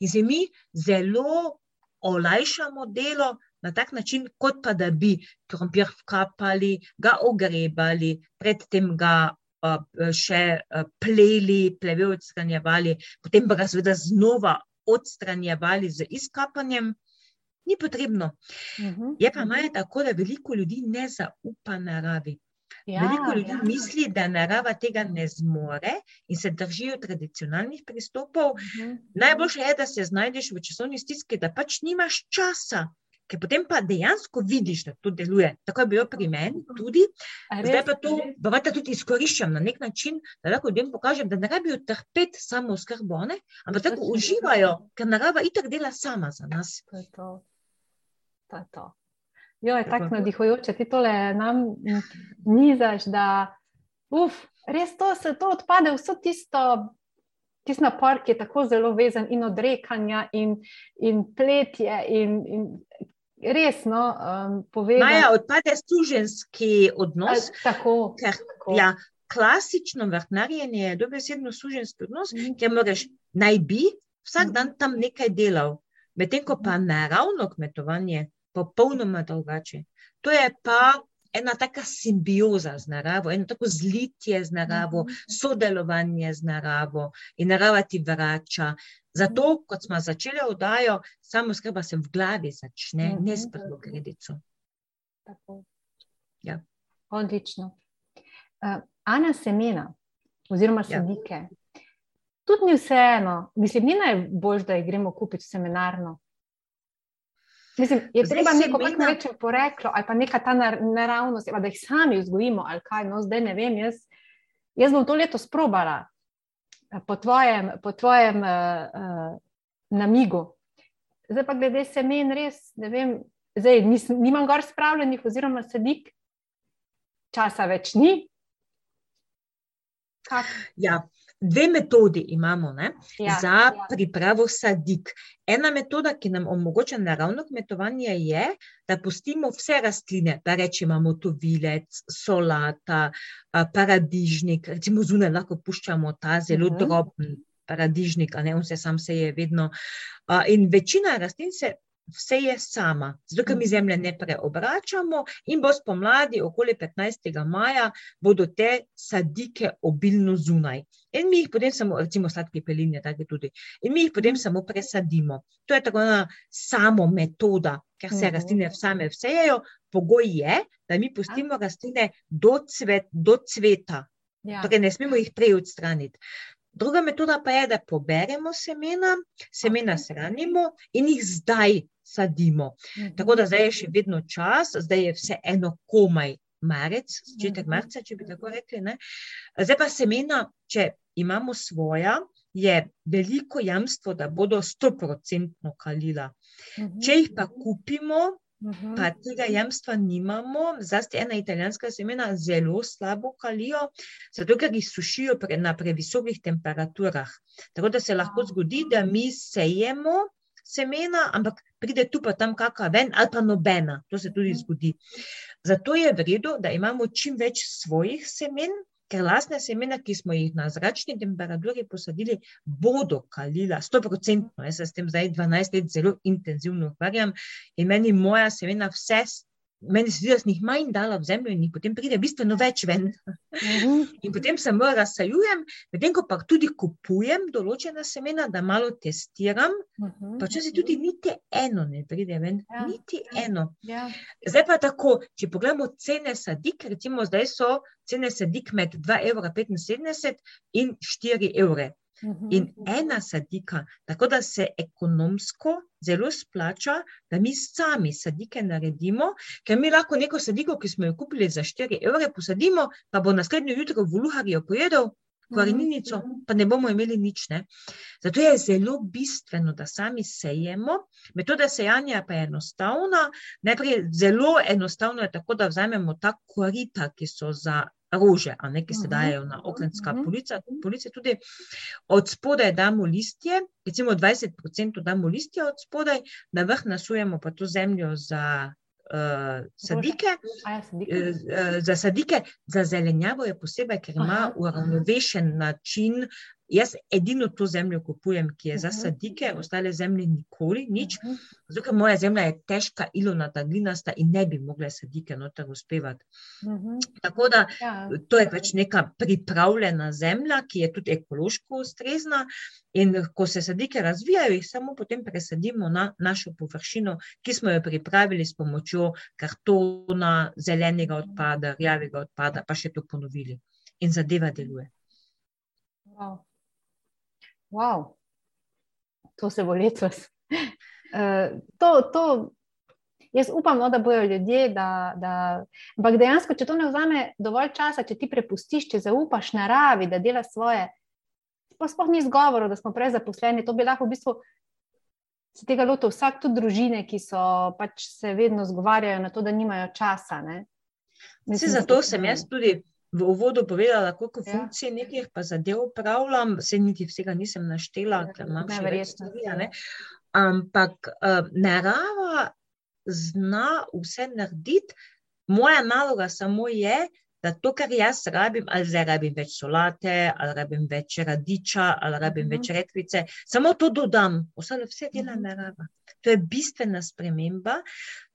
In se mi zelo olajšamo delo na tak način, kot pa da bi krompir vkapali, ga ogrebali, predtem ga uh, še uh, pleli, pleve odstranjevali, potem pa ga seveda znova odstranjevali z izkapanjem. Ni potrebno. Mhm. Je pa maja tako, da veliko ljudi ne zaupa naravi. Ja, Veliko ljudi ja. misli, da narava tega ne zmore in se držijo tradicionalnih pristopov. Mhm. Najboljše je, da se znajdeš v časovni stiski, da pač nimaš časa, ker potem pa dejansko vidiš, da to deluje. Tako je bilo pri meni tudi. A Zdaj res? pa to bavata tudi izkoriščam na nek način, da lahko ljudem pokažem, da ne rabijo trpeti samo skrbo, ne? ampak tako Točno. uživajo, ker narava itak dela sama za nas. To je to. To je to. Jo, je Tako. navdihujoče, ti tole nam mm, nizaš, da uf, res to se to odpade, vso tisto, tisti napor, ki je tako zelo vezan in odrekanja in, in pletje in, in resno um, povedano. Maja odpade suženski odnos, Tako, ker tako. ja, klasično vrtnarjenje je dobesedno suženski odnos, Mhm. ker moraš naj bi vsak Mhm. dan tam nekaj delal, medtem ko pa naravno kmetovanje popolnoma drugače. To je pa ena taka simbioza z naravo, eno tako zlitje z naravo, Mhm. sodelovanje z naravo in narava ti vrača. Zato, kot smo začeli oddajo, samo skrba se v glavi začne, ne s Mhm. prvo kredico. Tako. Ja. Odlično. Uh, Ana semena, oziroma Ja. sadike. Tudi ni vseeno, mislim, ni najbolj, da jih gremo kupiti v seminarno. Mislim, je Zdaj treba neko, kako rečem, poreklo ali pa neka ta nar naravnost, da jih sami vzgojimo ali kaj. No, zdaj ne vem, jaz, jaz bom to leto sprobala eh, po tvojem, po tvojem uh, uh, namigu. Zdaj pa glede semen, res ne vem, zdaj nis, nimam gor spravljenih, oziroma sadik, časa več ni. Kak? Ja, dve metodi imamo ne, Ja, za ja. pripravo sadik. Ena metoda, ki nam omogoča naravno kmetovanje, je, da pustimo vse rastline, da rečemo motovilec, solata, a, paradižnik, recimo zunaj lahko puščamo ta zelo Mhm. droben paradižnik, a ne on se sam seje vedno. A, In večina rastlin se vse je sama, zato ker mi zemlje ne preobračamo in bo spomladi, okoli 15. maja, bodo te sadike obilno zunaj. In mi jih potem samo, recimo sladke peline, tako tudi, in mi jih potem samo presadimo. To je tako ena samo metoda, ker se Mhm. rastline same vsejejo. Pogoj je, da mi pustimo rastline do, cvet, do cveta, Ja. torej ne smemo jih prej odstraniti. Druga metoda pa je, da poberemo semena, semena shranimo in jih zdaj sadimo. Mhm. Tako da zdaj je še vedno čas, zdaj je vse eno komaj marec, začetek Mhm. marca, če bi tako rekli. Ne? Zdaj pa semena, če imamo svoja, je veliko jamstvo, da bodo stoprocentno kalila. Mhm. Če jih pa kupimo, Mhm. pa tega jamstva nimamo, zlasti ena italijanska semena zelo slabo kalijo, zato ker jih sušijo pre, na previsokih temperaturah. Tako da se lahko zgodi, da mi sejemo semena, ampak pride tu pa tam kakšna ven ali pa nobena. To se tudi Mhm. zgodi. Zato je vredno, da imamo čim več svojih semen. Ker lastne semena, ki smo jih na zračni temperaturi posadili, bodo kalila, 100%. Jaz se s tem zdaj 12 let zelo intenzivno ukvarjam in meni moja semena vse, meni se zdi, da sem jih manj dala v zemljo in jih potem pride bistveno več ven. Mhm. In potem se bolj razsajujem, medtem ko pa tudi kupujem določena semena, da malo testiram, Mhm. pa včasih tudi niti eno ne pride ven, Ja, niti ja. eno. Ja. Zdaj pa tako, če pogledamo cene sadik, recimo zdaj so cene sadik med 2,75 evra in 4 evre. Mhm. In ena sadika, tako da se ekonomsko zelo splača, da mi sami sadike naredimo, ker mi lahko neko sadiko, ki smo jo kupili za 4 evre, posadimo, pa bo naslednjo jutro v luharju pojedel koreninico, pa ne bomo imeli nič. Ne? Zato je zelo bistveno, da sami sejemo. Metoda sejanja pa je enostavna. Najprej zelo enostavno je tako, da vzamemo ta korita, ki so za rože, a ne ki se Mhm. dajo na okenska Mhm. polica, police tudi. Od spodaj damo listje, recimo 20% damo listje od spodaj, na vrh nasujemo pa to zemljo za uh, sadike. Ja, sadike. Eh, Za sadike, za zelenjavo je posebej, ker ima uravnovešen način. Jaz edino to zemljo kupujem, ki je za Mhm. sadike, ostale zemlje nikoli nič. Mhm. Zato, ker moja zemlja je težka, ilonata, glinasta in ne bi mogle sadike noter uspevati. Mhm. Tako da Ja. to je pač neka pripravljena zemlja, ki je tudi ekološko ustrezna. In ko se sadike razvijajo, jih samo potem presadimo na našo površino, ki smo jo pripravili s pomočjo kartona, zelenega odpada, rjavega odpada, pa še to ponovili. In zadeva deluje. Wow. Wow. To se bo letos. Uh, *laughs* to, to, jaz upam, no, da bodo ljudje, da, da, ampak dejansko, če to ne vzame dovolj časa, če ti prepustiš, če zaupaš naravi, da dela svoje, pa sploh ni zgovorov, da smo prezaposleni, to bi lahko v bistvu se tega lotil vsak, tudi družine, ki so pač se vedno zgovarjajo na to, da nimajo časa. Ne? Mislim, zato sem jaz tudi v uvodu povedala, koliko Ja. funkcij nekih pa zadev upravljam, se niti vsega nisem naštela, Ja, ker imam še več stvari. ja. ne. Ampak uh, narava zna vse narediti, moja naloga samo je, da to, kar jaz rabim, ali zdaj rabim več solate, ali rabim več radiča, ali rabim Mhm. več rekvice, samo to dodam, ostalo vse dela Mhm. narava. To je bistvena sprememba.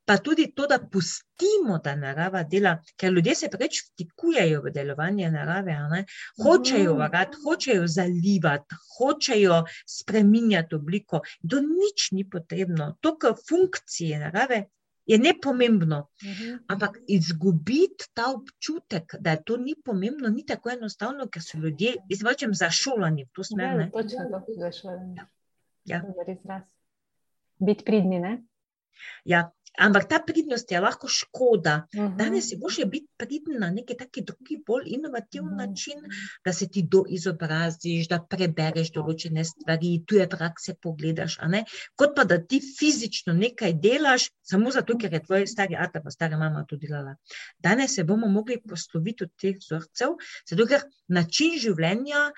Pa tudi to, da pustimo, da narava dela, ker ljudje se preveč vtikujejo v delovanje narave. a ne. Hočejo Mhm. varati, hočejo zalivati, hočejo spreminjati obliko. To nič ni potrebno. To, kar funkcije narave, je nepomembno. Mhm. Ampak izgubiti ta občutek, da to ni pomembno, ni tako enostavno, ker so ljudje, jaz rečem, zašolani v to smer. Ja, točno to, za šolanje. Ja. Res. Biti pridni, ne? Ja. Ampak ta pridnost je lahko škoda. Mhm. Danes je boljše biti priden na neki taki drugi, bolj inovativni Mhm. način, da se ti doizobraziš, da prebereš določene stvari, tuje prakse pogledaš, kot pa da ti fizično nekaj delaš, samo zato, ker je tvoj stari ata pa stara mama to delala. Danes se bomo mogli posloviti od teh vzorcev, zato ker način življenja,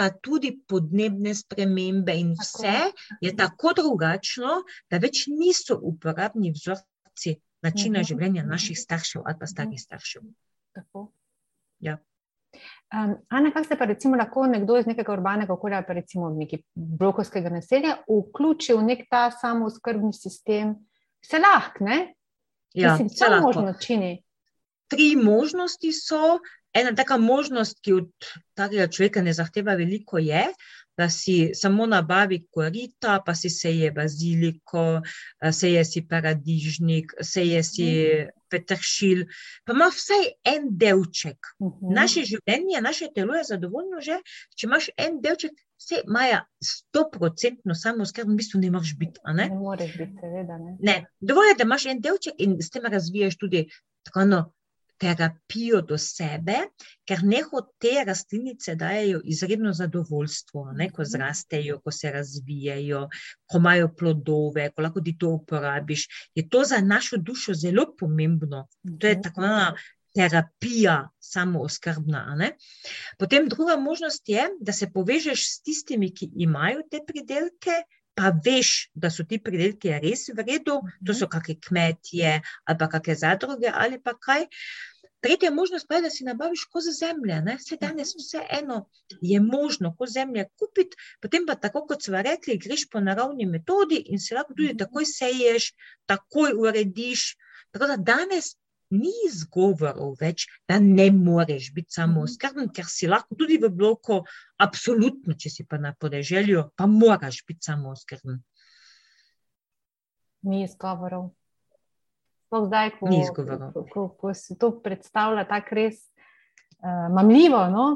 pa tudi podnebne spremembe in Tako. vse je tako drugačno, da več niso uporabni vzorci načina Mhm. življenja naših staršev ali pa starih staršev. Tako. Ja. Um, Ana, kako se pa recimo lahko nekdo iz nekega urbanega okolja, pa recimo neki blokovskega naselja, vključi v nek ta samooskrbni sistem? Se lahko, ne? Ja, Mislim, se lahko. možno čini. Tri možnosti so. Ena taka možnost, ki od takega človeka ne zahteva veliko, je, da si samo nabavi korita, pa si seje baziliko, eh, seje si paradižnik, seje si petršilj, pa ima vsaj en delček. Mhm. Naše življenje, naše telo je zadovoljno že, če imaš en delček, vse Maja, stoprocentno samo skrb, v bistvu ne moreš biti. Ne? Ne moreš biti, seveda. Ne? Ne, dovolj je, da imaš en delček in s tem razviješ tudi tako eno terapijo do sebe, ker neho te rastlinice dajo izredno zadovoljstvo, ne, ko zrastejo, ko se razvijajo, ko imajo plodove, ko lahko ti to uporabiš. Je to za našo dušo zelo pomembno. To je Mhm. tako ena terapija, samo oskrbna. Potem druga možnost je, da se povežeš s tistimi, ki imajo te pridelke. Pa veš, da so ti pridelki res v redu, to so kakšne kmetije ali pa kakšne zadruge ali pa kaj. Tretja možnost pa je, da si nabaviš kozo zemlje. Ne? Vse danes vse eno je možno kozo zemlje kupiti, potem pa tako, kot smo rekli, greš po naravni metodi in si lahko tudi takoj seješ, takoj urediš. Tako da danes ni izgovorov več, da ne moreš biti samo oskrben, ker si lahko tudi v bloku, absolutno, če si pa na podeželju, pa moraš biti samo oskrben. Ni izgovorov. Sploh zdaj, ko, Ni izgovorov. ko, ko, ko se to predstavlja tako res uh, mamljivo, no?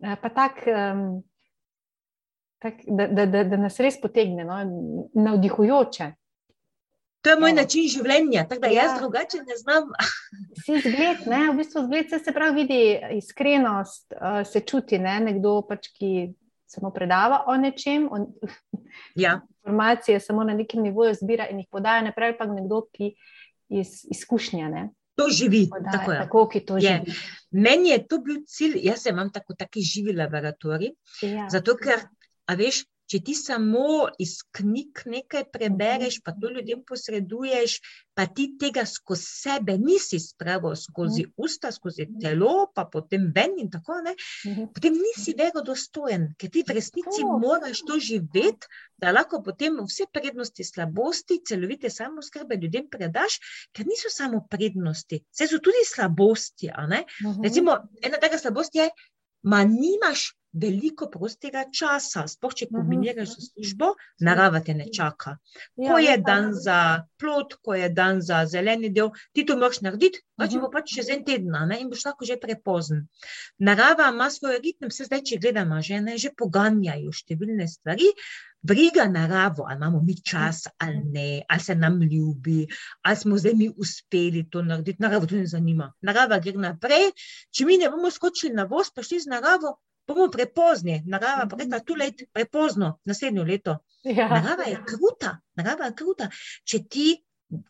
Eh, pa tak, um, tak, da, da, da, da nas res potegne, no? navdihujoče. To je moj Ja. način življenja, tako da jaz Ja. drugače ne znam. *laughs* Si zgled, ne? v bistvu zgled se, se pravi vidi iskrenost, uh, se čuti, ne? nekdo pač, ki samo predava o nečem, o, *laughs* Ja, informacije samo na nekem nivoju zbira in jih podaja naprej, pa nekdo, ki iz izkušnja ne? to živi. podaja, Tako je. tako, ki to Je. živi. Meni je to bil cilj, jaz sem imam tako taki živi laboratorij, Ja. zato ker, a veš, če ti samo iz knjig nekaj prebereš, pa to ljudem posreduješ, pa ti tega skozi sebe nisi spravil, skozi usta, skozi telo, pa potem ven in tako naprej, Mhm. potem nisi verodostojen, ker ti v resnici moraš to živeti, da lahko potem vse prednosti, slabosti, celovite samoskrbe ljudem predaš, ker niso samo prednosti, vse so tudi slabosti. Mhm. Recimo, ena taka slabost je, da nimaš veliko prostega časa, sploh če Mhm. kombiniraš z službo, narava te ne čaka. Ja, Ko je ja, dan za plot, ko je dan za zeleni del, ti to moraš narediti, pač Mhm. bo pač čez en teden ne, in boš lahko že prepozen. Narava ima svoj ritem, vse zdaj, če gledamo, žene že poganjajo številne stvari. Briga naravo, ali imamo mi čas ali ne, ali se nam ljubi, ali smo zdaj mi uspeli to narediti. Naravo to ne zanima. Narava gre naprej. Če mi ne bomo skočili na voz, pa šli z naravo, bomo prepozni. Narava pa rekla, tu let, prepozno, naslednjo leto. Ja. Narava je kruta, narava je kruta. Če ti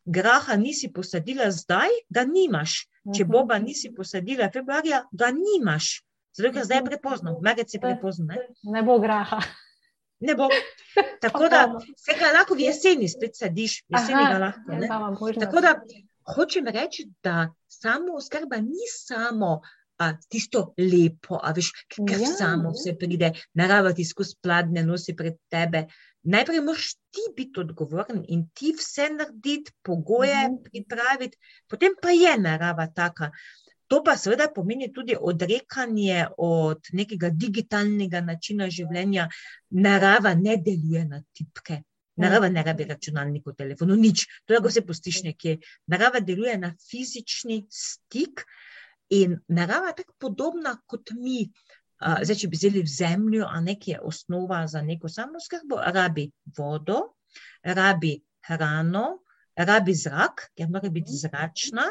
graha nisi posadila zdaj, ga nimaš. Če Mhm. boba nisi posadila februarja, ga nimaš. Zato, ker zdaj je prepozno, marec je prepozno. Ne, Ne bo graha. ne bo. Tako da se ga lahko v jeseni spet sadiš, jeseni ga lahko. Ne? Ja. Tako da hočem reči, da samo oskrba ni samo a, tisto lepo, a veš, ker Ja. samo vse pride, narava ti skozi pladne nosi pred tebe. Najprej moraš ti biti odgovoren in ti vse narediti, pogoje Mhm. pripraviti, potem pa je narava taka. To pa seveda pomeni tudi odrekanje od nekega digitalnega načina življenja. Narava ne deluje na tipke. Narava ne rabi računalnikov, telefonov, nič, to lahko vse pustiš nekje. Narava deluje na fizični stik in narava je tako podobna kot mi. Uh, zdaj, če bi vzeli v zemljo, a nekaj je osnova za neko samoskrbo, rabi vodo, rabi hrano, rabi zrak, ker mora biti zračna,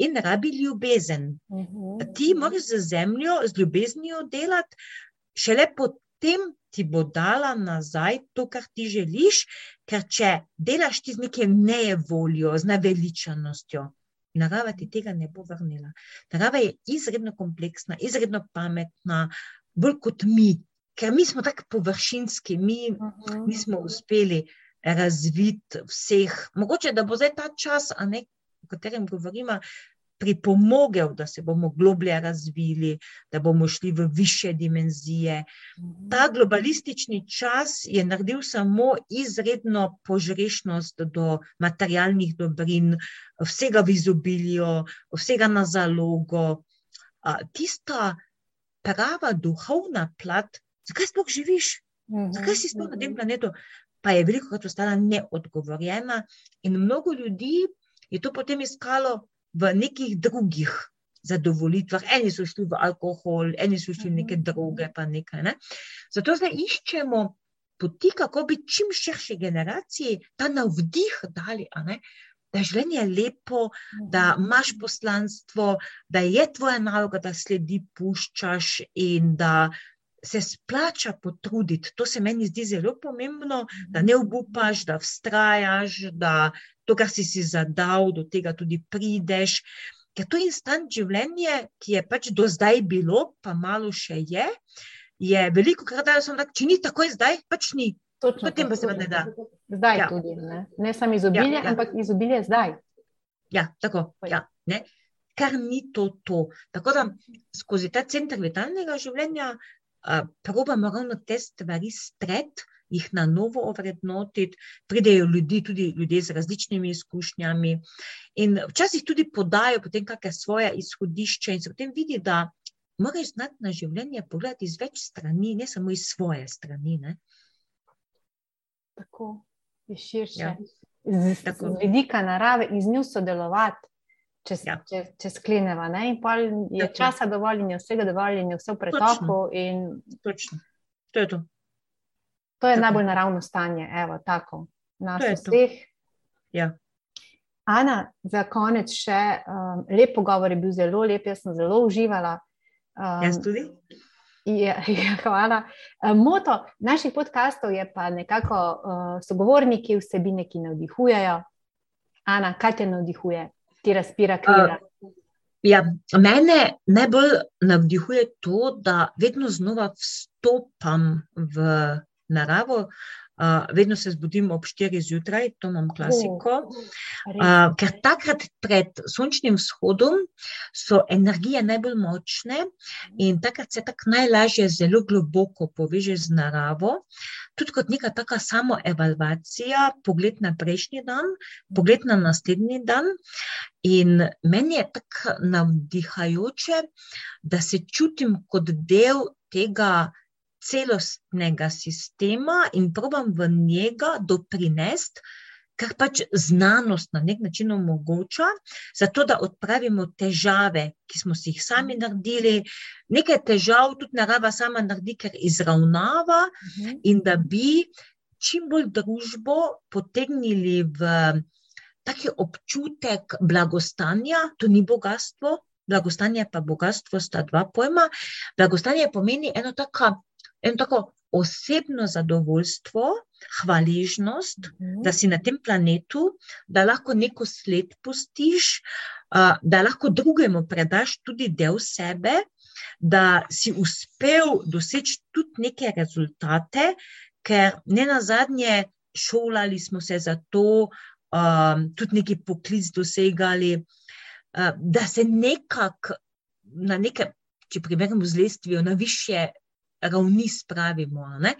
in rabi ljubezen. Mhm. Ti moraš z zemljo, z ljubeznijo delati, šele potem ti bo dala nazaj to, kar ti želiš, ker če delaš ti z nekim nevoljo, z naveličanostjo, narava ti tega ne bo vrnila. Narava je izredno kompleksna, izredno pametna, bolj kot mi, ker mi smo tako površinski, mi Mhm. nismo uspeli razviti vseh. Mogoče, da bo zdaj ta čas, ne, o katerem govorimo, pripomogel, da se bomo globlje razvili, da bomo šli v više dimenzije. Ta globalistični čas je naredil samo izredno požrešnost do materialnih dobrin, vsega v izobilju, vsega na zalogo. Tista prava duhovna plat, zakaj sploh živiš, zakaj si sploh na tem planetu, pa je veliko krat ostala neodgovorjena, in mnogo ljudi je to potem iskalo v nekih drugih zadovoljitvah. Eni so šli v alkohol, eni so šli v neke druge, pa nekaj. Ne? Zato zdaj iščemo poti, kako bi čim širši generaciji ta navdih dali. Da je življenje lepo, da imaš poslanstvo, da je tvoja naloga, da sledi, puščaš in da se splača potruditi. To se meni zdi zelo pomembno, da ne obupaš, da vztrajaš, da to, kar si si zadal, do tega tudi prideš. Ker to instant življenje, ki je pač do zdaj bilo, pa malo še je, je veliko krat, da sem rekel, če ni takoj zdaj, pač ni. Točno, Potem pa se ne da. Zdaj ja. tudi. Ne, ne samo izobilje, ja, ja. ampak izobilje zdaj. Ja, tako. Ja, ne. Kar ni to, to. Tako da skozi ta center vitalnega življenja probamo ravno te stvari stret, jih na novo ovrednotiti, pridejo ljudi, tudi ljudje z različnimi izkušnjami. In včasih tudi podajo potem kakšne svoje izhodišče, in se potem vidi, da moraš znati na življenje pogledati iz več strani, ne samo iz svoje strani. Ne? Tako je širše. Ja. Z, z vidika narave in z njo sodelovati če, ja. če, če skleneva. Ne? In pa je Tako. časa dovolj, in je vsega dovolj, in je vse v pretoku. In... Točno. To je to. To je tako. najbolj naravno stanje, evo, tako, nas vseh. Ja. Ana, za konec še um, lep pogovor je bil zelo lep, jaz sem zelo uživala. Um, jaz tudi. Ja, ja, hvala. Um, moto naših podkastov je pa nekako uh, sogovorniki, vsebine, ki navdihujejo. Ana, kaj te navdihuje? ti razpira krila? Uh, ja, mene najbolj navdihuje to, da vedno znova vstopam v naravo. Uh, vedno se zbudim ob 4 zjutraj, to imam klasiko. Uh, ker takrat pred sončnim vzhodom so energije najbolj močne in takrat se tako najlažje zelo globoko poveže z naravo. Tudi kot neka taka samoevalvacija, pogled na prejšnji dan, pogled na naslednji dan. In meni je tako navdihajoče, da se čutim kot del tega celostnega sistema in probam v njega doprinesti, kar pač znanost na nek način omogoča, zato da odpravimo težave, ki smo si jih sami naredili. Nekaj težav tudi narava sama naredi, ker izravnava mhm. in da bi čim bolj družbo potegnili v taki občutek blagostanja, to ni bogatstvo. Blagostanje pa bogatstvo sta dva pojma. Blagostanje pomeni eno tako eno tako osebno zadovoljstvo, hvaležnost, mm. da si na tem planetu, da lahko neko sled pustiš, da lahko drugemu predaš tudi del sebe, da si uspel doseči tudi neke rezultate, ker ne na zadnje šolali smo se za to, tudi neki poklic dosegali, da se nekako na neke. Če primerjamo z lestvijo na više ravni spravimo. Ne?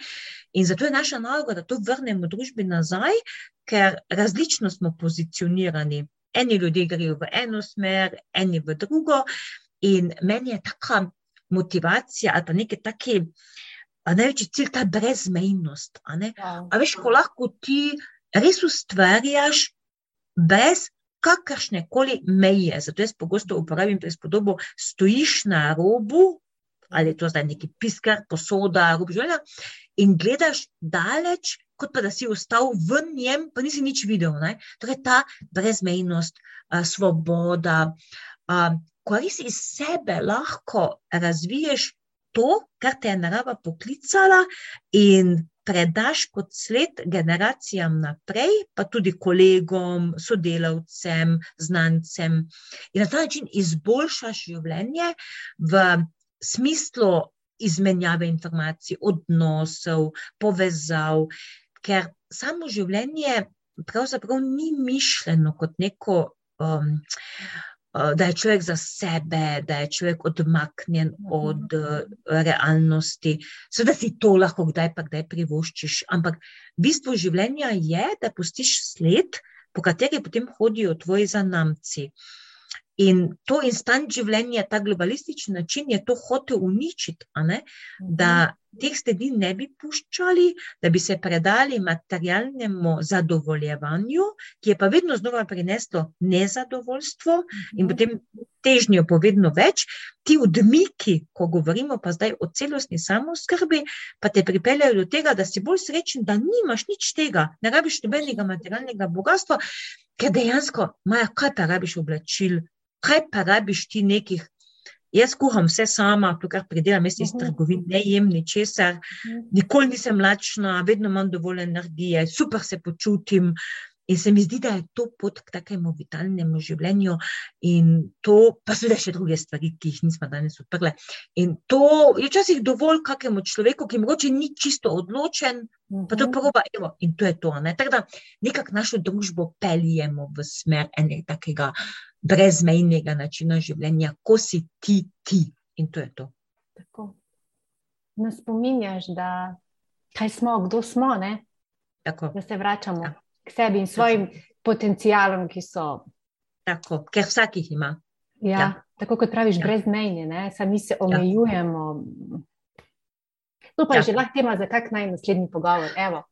In zato je naša naloga, da to vrnemo družbi nazaj, ker različno smo pozicionirani. Eni ljudje grejo v eno smer, eni v drugo. In meni je taka motivacija ali pa nekaj taki. Največji cilj je ta brezmejnost. A, ja. a veš, ko lahko ti res ustvarjaš brez kakršne koli meje. Zato jaz pogosto uporabim prispodobo: stojiš na robu ali je to zdaj neki piskar, posoda, robežovina, in gledaš daleč, kot pa da si ostal v njem, pa nisi nič videl. Ne? Torej, ta brezmejnost, svoboda, ko res iz sebe lahko razviješ to, kar te je narava poklicala, in predaš kot sled generacijam naprej, pa tudi kolegom, sodelavcem, znancem, in na ta način izboljšaš življenje v smislu izmenjave informacij, odnosov, povezav, ker samo življenje pravzaprav ni mišljeno kot neko um, uh, da je človek za sebe, da je človek odmaknjen od uh, realnosti. Seveda si to lahko kdaj pa kdaj privoščiš, ampak bistvo življenja je, da pustiš sled, po kateri potem hodijo tvoji zanamci. In to instant življenje, ta globalistični način je to hotel uničiti, da teh sledi ne bi puščali, da bi se predali materialnemu zadovoljevanju, ki je pa vedno znova prineslo nezadovoljstvo in potem težnjo po vedno več. Ti odmiki, ko govorimo pa zdaj o celostni samoskrbi, pa te pripeljajo do tega, da si bolj srečen, da nimaš nič tega, ne rabiš nobenega materialnega bogatstva, ker dejansko, maja, kaj pa rabiš oblačil, kaj pa rabiš ti nekih. Jaz kuham vse sama, to, kar pridelam, jaz iz trgovin, ne jem ničesar, nikoli nisem lačna, vedno imam dovolj energije, super se počutim. In se mi zdi, da je to pot k takemu vitalnemu življenju, in to, pa seveda še druge stvari, ki jih nismo danes odprli. In to je včasih dovolj kakemu človeku, ki mogoče ni čisto odločen, pa to proba, evo, in to je to. Ne? Tako da nekako našo družbo peljemo v smer enega takega brezmejnega načina življenja, ko si ti, ti. In to je to. Tako. Nas spominjaš, da kaj smo, kdo smo, Tako. da se vračamo ja. K sebi in svojim potencialom, ki so. Tako, ker vsak jih ima. Ja, ja. Tako kot praviš, ja. brezmejni, sami se ja. omejujemo. Ja. To pa je ja. že lahko tema za kak naj naslednji pogovor. Evo.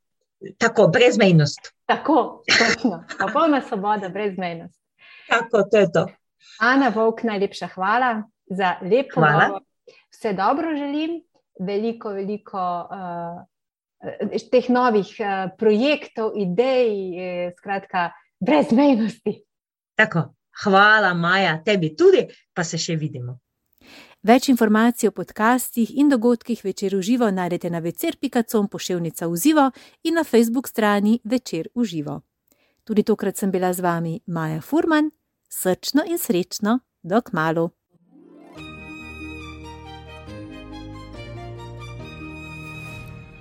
Tako, brezmejnost. Tako, točno. Popolna svoboda, brezmejnost. Tako, to je to. Ana Vok, najlepša hvala za lepo pogovor. Vse dobro želim, veliko, veliko uh, teh novih uh, projektov, idej, eh, skratka, brezmejnosti. Tako, hvala, Maja, tebi tudi, pa se še vidimo. Več informacij o podcastih in dogodkih večer v živo najdete na večer.com pošiljka v živo in na Facebook strani večer v živo. Tudi tokrat sem bila z vami Maja Furman, srčno in srečno, dok malu.